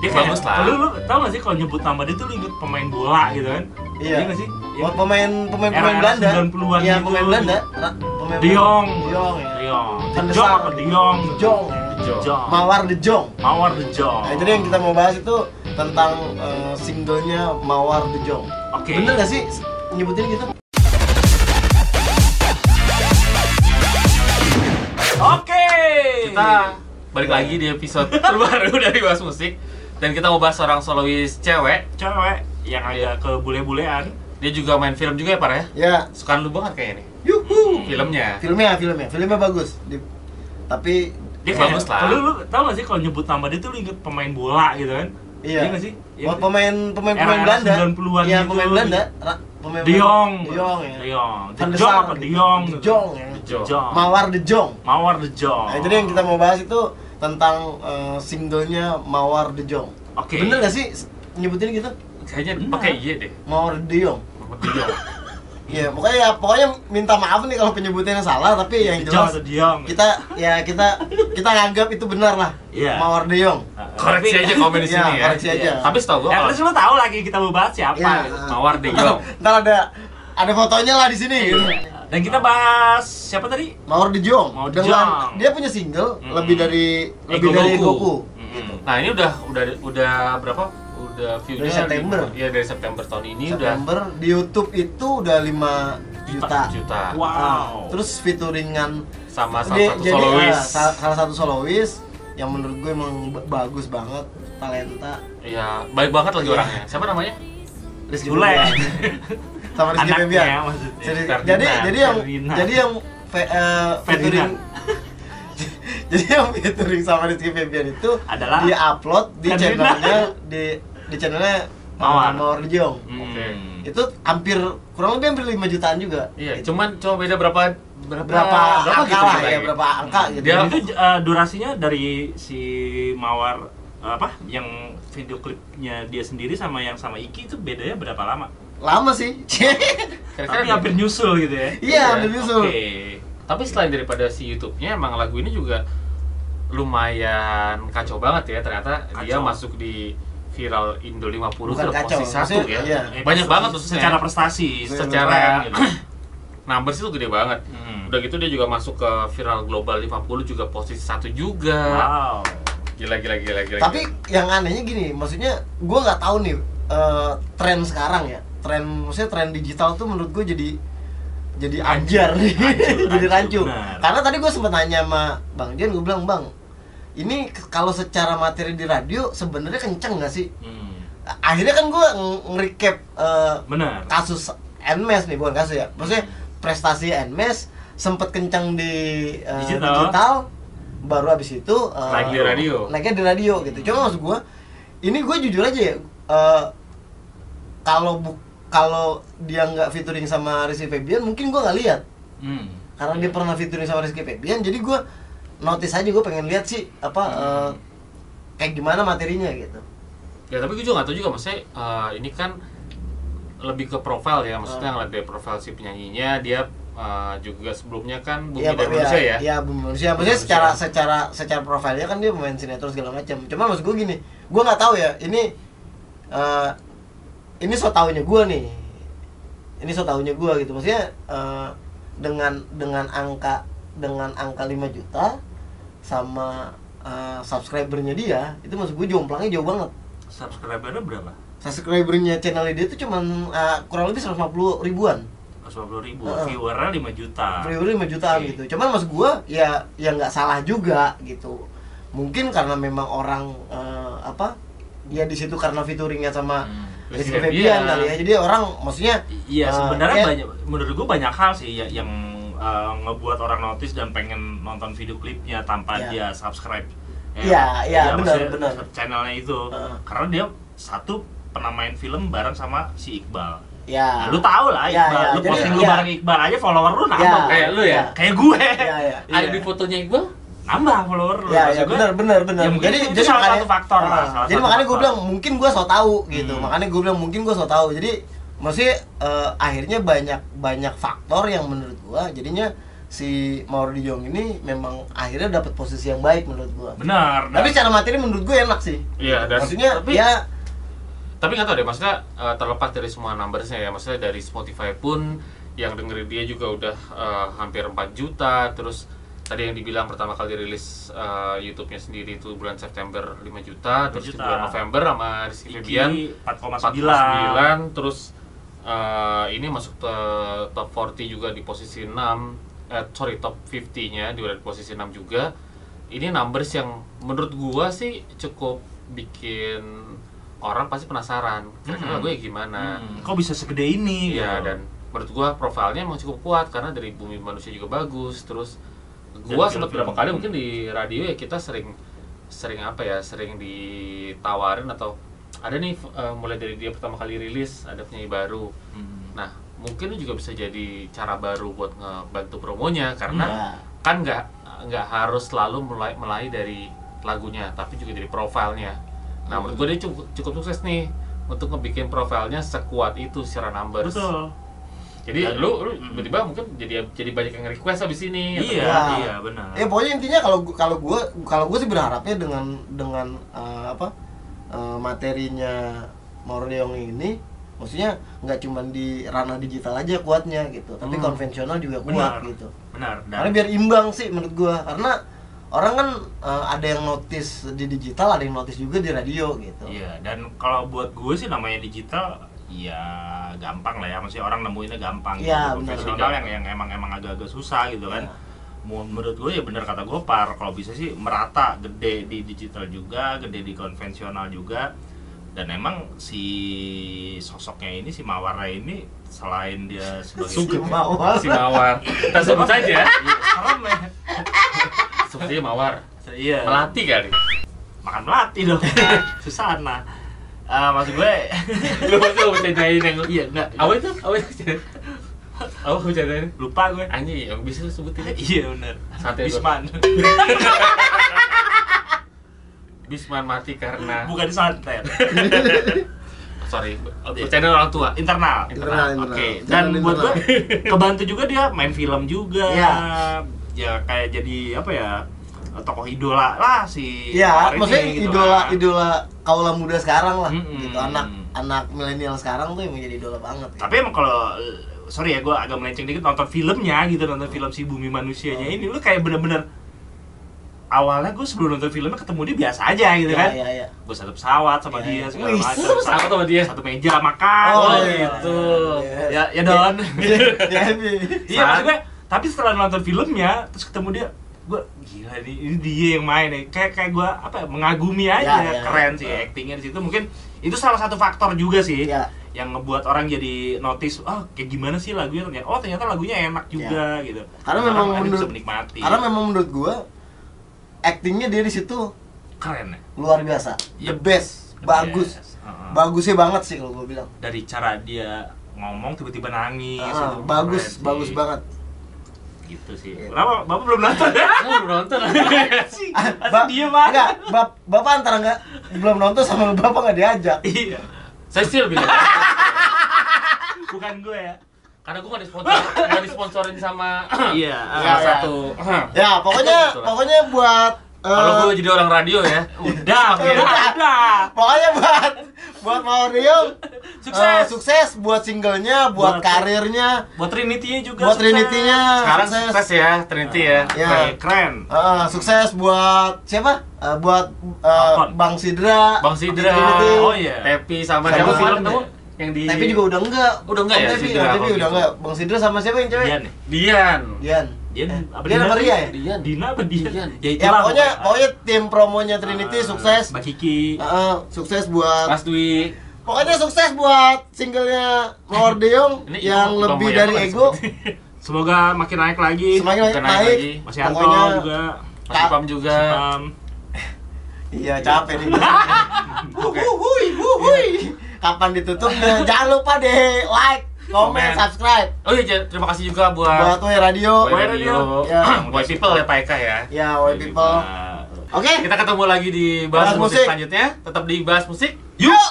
Dia Bagus lah. Lu, lu tau gak sih kalau nyebut nama dia tuh lu inget pemain bola gitu kan? Iya. nggak sih? Iya. Buat pemain pemain pemain Belanda. 90-an Iya, gitu. pemain Belanda. Pemain. De Jong ya. Jong Sar. apa De Jong? De Jong ya. Jong. Mawar De Jong. Mawar De Jong. Nah, jadi yang kita mau bahas itu tentang eh, singlenya Mawar De Jong. Oke. Bener gak sih nyebutin gitu? Oke. Kita balik lagi di episode terbaru dari Bahas Musik dan kita mau bahas seorang solois cewek. cewek yang agak ke bule-bulean. Dia juga main film juga ya, Par ya? Ya. Sukaan lu banget kayaknya nih. Yuhu. Filmnya. Filmnya, filmnya, filmnya bagus. Di- tapi Dia Bagus kayak, lah. Lu, lu tau gak sih kalau nyebut nama dia tuh lu inget pemain bola gitu kan? iya. sih? Iya sih? pemain pemain pemain Era-era Belanda. 90-an Iya, gitu. pemain Belanda. Ra- Pemain De Jong. De Jong ya. De Jong. De apa De gitu. Jong? De Jong ya. Mawar De Jong. Mawar De Jong. Nah, jadi yang kita mau bahas itu tentang eh, singlenya Mawar De Jong. Oke. Bener gak sih nyebutin gitu? Kayaknya pakai iya deh. Mawar De Jong. De Jong. Iya, pokoknya ya, pokoknya minta maaf nih kalau penyebutannya salah, tapi yang De Jong jelas atau De Jong? kita ya kita kita nganggap itu benar lah. Iya. Mawar De Jong. Koreksi aja komen di Iya, sini ya. koreksi aja. Tapi setahu gua Ya, terus lu tahu lagi kita mau bahas siapa Iya. gitu. Mawar De Jong. Ntar ada ada fotonya lah di sini. Dan kita bahas siapa tadi? Mawar De Jong. Mawar De Dengan Jong. dia punya single Mm. lebih dari lebih Ego dari Goku. Goku. Mm. Gitu. Nah, ini udah udah udah berapa? Udah view-nya Dari September. Iya, dari September tahun ini September di YouTube itu udah 5 juta. juta. Wow. Ah, terus featuringan Sama salah Jadi- satu jadi, solois. ah, salah, salah satu solois yang menurut gue emang ba- bagus banget, talenta. Iya, baik banget lagi Iya. orangnya. Siapa namanya? Rizky Bule. Sama Rizky Febian. maksudnya. Jadi, jadi jadi yang Ferdinand. jadi yang fe- eh, featuring jadi yang featuring sama Rizky Febian itu Adalah dia upload di Ferdinand. channelnya di di channelnya Mawar. Mawar Jong. Oke. Hmm. Itu hampir kurang lebih hampir 5 jutaan juga. Iya, Gitu. cuman cuma beda berapa berapa berapa, berapa angka gitu lah ya, berapa angka gitu. Dia- eh, durasinya dari si Mawar apa yang video klipnya dia sendiri sama yang sama Iki itu bedanya berapa lama? Lama sih. Kira-kira Tapi dia- hampir nyusul gitu ya. Iya, Iya, hampir nyusul. Oke. Tapi selain daripada si YouTube-nya emang lagu ini juga lumayan kacau banget ya ternyata dia Kacau. masuk di viral Indo 50 Bukan kacau, posisi satu ya. iya. Banyak banget maksudnya. secara prestasi, Secara gitu. numbers itu gede banget. Hmm. Udah gitu dia juga masuk ke viral global 50 juga posisi satu juga. Wow. Gila gila gila gila. Tapi yang anehnya gini, maksudnya gue nggak tahu nih eh, tren sekarang ya, tren maksudnya tren digital tuh menurut gue jadi jadi anjar nih, Hancur, jadi rancu. benar. Karena tadi gue sempet nanya sama Bang Jen, gue bilang Bang, ini kalau secara materi di radio sebenarnya kenceng nggak sih? Hmm. Akhirnya kan gue nge-recap Benar. kasus Nmes nih bukan kasus ya, maksudnya prestasi Nmes sempet kencang di eh, Digital. digital. baru abis itu eh, Naik di radio. naiknya di radio gitu cuma maksud gua ini gue jujur aja ya eh, kalau bu kalau dia nggak featuring sama Rizky Febian mungkin gua nggak lihat Hmm. karena dia pernah featuring sama Rizky Febian jadi gua notice aja gue pengen lihat sih apa eh, kayak gimana materinya gitu Ya tapi gue juga gak tahu juga maksudnya eh, ini kan lebih ke profil ya maksudnya Ah. ngeliat dari profil si penyanyinya dia eh, juga sebelumnya kan bumi Iya, dan Pak, manusia ya. Iya, Bumi Manusia. Maksudnya Manusia. secara secara secara profilnya kan dia pemain sinetron segala macam. Cuma maksud gue gini, gue nggak tahu ya. Ini eh ini so taunya gue nih. Ini so taunya gue gitu. Maksudnya eh, dengan dengan angka dengan angka 5 juta sama eh, subscribernya dia, itu maksud gue jomplangnya jauh banget. Subscribernya berapa? Subscribernya channel dia itu cuman eh, kurang lebih 150 ribuan. 150 ribu, Heeh. viewernya 5 juta. Viewernya 5 jutaan Oke. gitu. Cuman maksud gua ya ya nggak salah juga gitu. Mungkin karena memang orang eh, apa? Ya di situ karena featuringnya sama Hmm. Rizky Rizky Febian Febian. kali ya. Jadi orang maksudnya Iya, eh, sebenarnya kayak- banyak menurut gua banyak hal sih ya, yang eh, ngebuat orang notice dan pengen nonton video klipnya tanpa Iya. dia subscribe. Iya, iya, benar, benar. Channelnya itu. Heeh. Karena dia satu pernah main film bareng sama si Iqbal. ya. Nah, lu tahu lah Iya, Iqbal, iya. lu Jadi, posting lu iya. bareng Iqbal aja follower lu nambah. Iya. Kayak lu ya? Kayak gue. Iya, iya. Ada Iya. di fotonya Iqbal? Nambah follower lu. Ya, ya gue, benar benar benar. ya jadi itu jadi salah makanya- satu faktor lah, Ah, salah jadi satu makanya gue bilang mungkin gue so tahu gitu. Hmm. Makanya gue bilang mungkin gue so tahu. Jadi maksudnya eh, akhirnya banyak banyak faktor yang menurut gue jadinya si Mauro Jong ini memang akhirnya dapat posisi yang baik menurut gua. benar Tapi secara materi menurut gue enak sih. Iya, dan Maksudnya tapi, ya tapi nggak tahu deh, maksudnya eh, terlepas dari semua numbersnya ya, maksudnya dari Spotify pun yang dengerin dia juga udah eh, hampir 4 juta, terus tadi yang dibilang pertama kali rilis eh, YouTube-nya sendiri itu bulan September 5 juta, terus di juta. bulan November sama Rizky Febian Iki 4,9 49 terus eh, ini masuk ke top 40 juga di posisi 6 eh sorry top 50 nya di posisi 6 juga ini numbers yang menurut gua sih cukup bikin orang pasti penasaran kira-kira Hmm. gue gimana Hmm, kok bisa segede ini Iya gitu. dan menurut gua profilnya emang cukup kuat karena dari bumi manusia juga bagus terus gua sempat berapa kali mungkin di radio ya kita sering sering apa ya sering ditawarin atau ada nih eh, mulai dari dia pertama kali rilis ada penyanyi baru. Hmm. nah mungkin itu juga bisa jadi cara baru buat ngebantu promonya karena ya. kan nggak nggak harus selalu mulai mulai dari lagunya tapi juga dari profilnya. Nah menurut gue dia cukup, cukup sukses nih untuk ngebikin profilnya sekuat itu secara numbers. Betul jadi Dan- lu lu tiba-tiba mungkin jadi jadi banyak yang request habis ini atau iya Ya. iya benar Ya pokoknya intinya kalau kalau gue kalau gue sih berharapnya dengan dengan eh, apa eh, materinya Mauro Deong ini maksudnya nggak cuma di ranah digital aja kuatnya gitu tapi Hmm. konvensional juga kuat Benar. gitu benar karena dan biar imbang sih menurut gua karena orang kan eh, ada yang notice di digital ada yang notice juga di radio gitu iya dan kalau buat gue sih namanya digital ya gampang lah ya. Maksudnya orang nemuinnya gampang Iya, gitu. profesional yang yang emang emang agak-agak susah gitu kan. Mu- menurut gue ya bener kata Gopar. Kalau bisa sih merata gede di digital juga gede di konvensional juga. Dan emang si sosoknya ini si Mawara ini selain dia sebagai Sugeng Mawar. si mawar. Kita sebut saja. Iya, serem ya. Sebutnya mawar. Iya. Melati kali. Makan melati dong. Susana Eh, maksud gue. Lu pasti lu bercandain yang iya enggak. Apa itu? Apa itu? Apa bercandain? Lupa gue. Anjing yang bisa lu sebutin. Iya bener. Santai, Gua. Bisman. Bisman mati karena bukan santet sorry bercanda orang tua. Internal. Internal, internal. oke Jangan dan buat gue internal. kebantu juga dia main film juga. Iya. ya kayak jadi apa ya tokoh idola lah si Iya, Mawar ini maksudnya gitu idola kan. idola kaula muda sekarang lah, Mm-mm. gitu. Anak anak milenial sekarang tuh yang menjadi idola banget. ya. tapi emang kalau sorry ya gue agak melenceng dikit nonton filmnya gitu nonton film si bumi manusianya Oh. ini lu kayak bener-bener awalnya gue sebelum nonton filmnya ketemu dia biasa aja gitu Iya, kan iya, iya. gue satu pesawat sama Iya, dia iya. segala macam satu pesawat sama dia? satu meja makan Oh, iya. gitu Iya. ya ya don Ya, ini. iya maksud gue tapi setelah nonton filmnya terus ketemu dia gue gila nih ini dia yang main nih kayak kayak gue apa ya, mengagumi aja Ya, ya, keren ya. sih actingnya di situ mungkin itu salah satu faktor juga sih Ya. yang ngebuat orang jadi notice oh kayak gimana sih lagunya ternyata oh ternyata lagunya enak juga gitu Ya. Karena memang Orang bisa menurut- menikmati Karena memang menurut gua actingnya dia di situ keren ya luar biasa. The Yep. best, bagus. Yes. Uh-uh. Bagusnya banget sih kalau gua bilang. dari cara dia ngomong tiba-tiba nangis Ah, itu bagus, bagus banget. Gitu sih. Iya. kenapa bapak belum nonton ya? Belum nonton. Sih Ba- dia mah Enggak, bap- bapak antara nggak belum nonton sama bapak nggak diajak. iya. Saya still bilang bukan gue ya. karena gue gak disponsor gak disponsorin sama iya salah Iya, satu. Ya, pokoknya pokoknya buat eh, kalau gue jadi orang radio ya udah Udah. udah pokoknya buat buat Maurium Sukses. sukses buat singlenya, buat, Buat- karirnya, buat Trinity-nya juga buat sukses. Trinity-nya. sekarang sukses ya Trinity ya Ya. Keren, keren Eh, sukses buat siapa? Eh, buat eh, Alfon. Bang Sidra. Bang Sidra Trinity. Oh, iya. Tepi sama siapa film kamu yang di Tapi juga udah enggak. Udah enggak Oh, ya, Tepi, Sidra, oh, udah gitu. enggak. Bang Sidra sama siapa yang cewek? Dian? Dian Dian. Dian Eh, apa Dian apa? Ria ya? Dian Dina apa Dian? Dian. Ya, Ya itulah pokoknya pokoknya tim promonya Trinity Ah, sukses. Mbak Kiki Heeh, sukses buat Mas Dwi pokoknya sukses buat singlenya Mawar Deong Ini yang Ipong- lebih Ipong dari ego Semoga makin naik lagi semakin naik naik. lagi. Mas Yanto Pokoknya juga Mas Ipam juga iya capek nih. Kapan ditutupnya? Jangan lupa deh like, komen, subscribe oh iya terima kasih juga buat buat Way Radio. Boy Boy Radio Ya. Boy People ya Pak Eka ya Ya, Way People. Oke. kita ketemu lagi di bahas Bahas musik musik. selanjutnya tetap di bahas musik Yuk.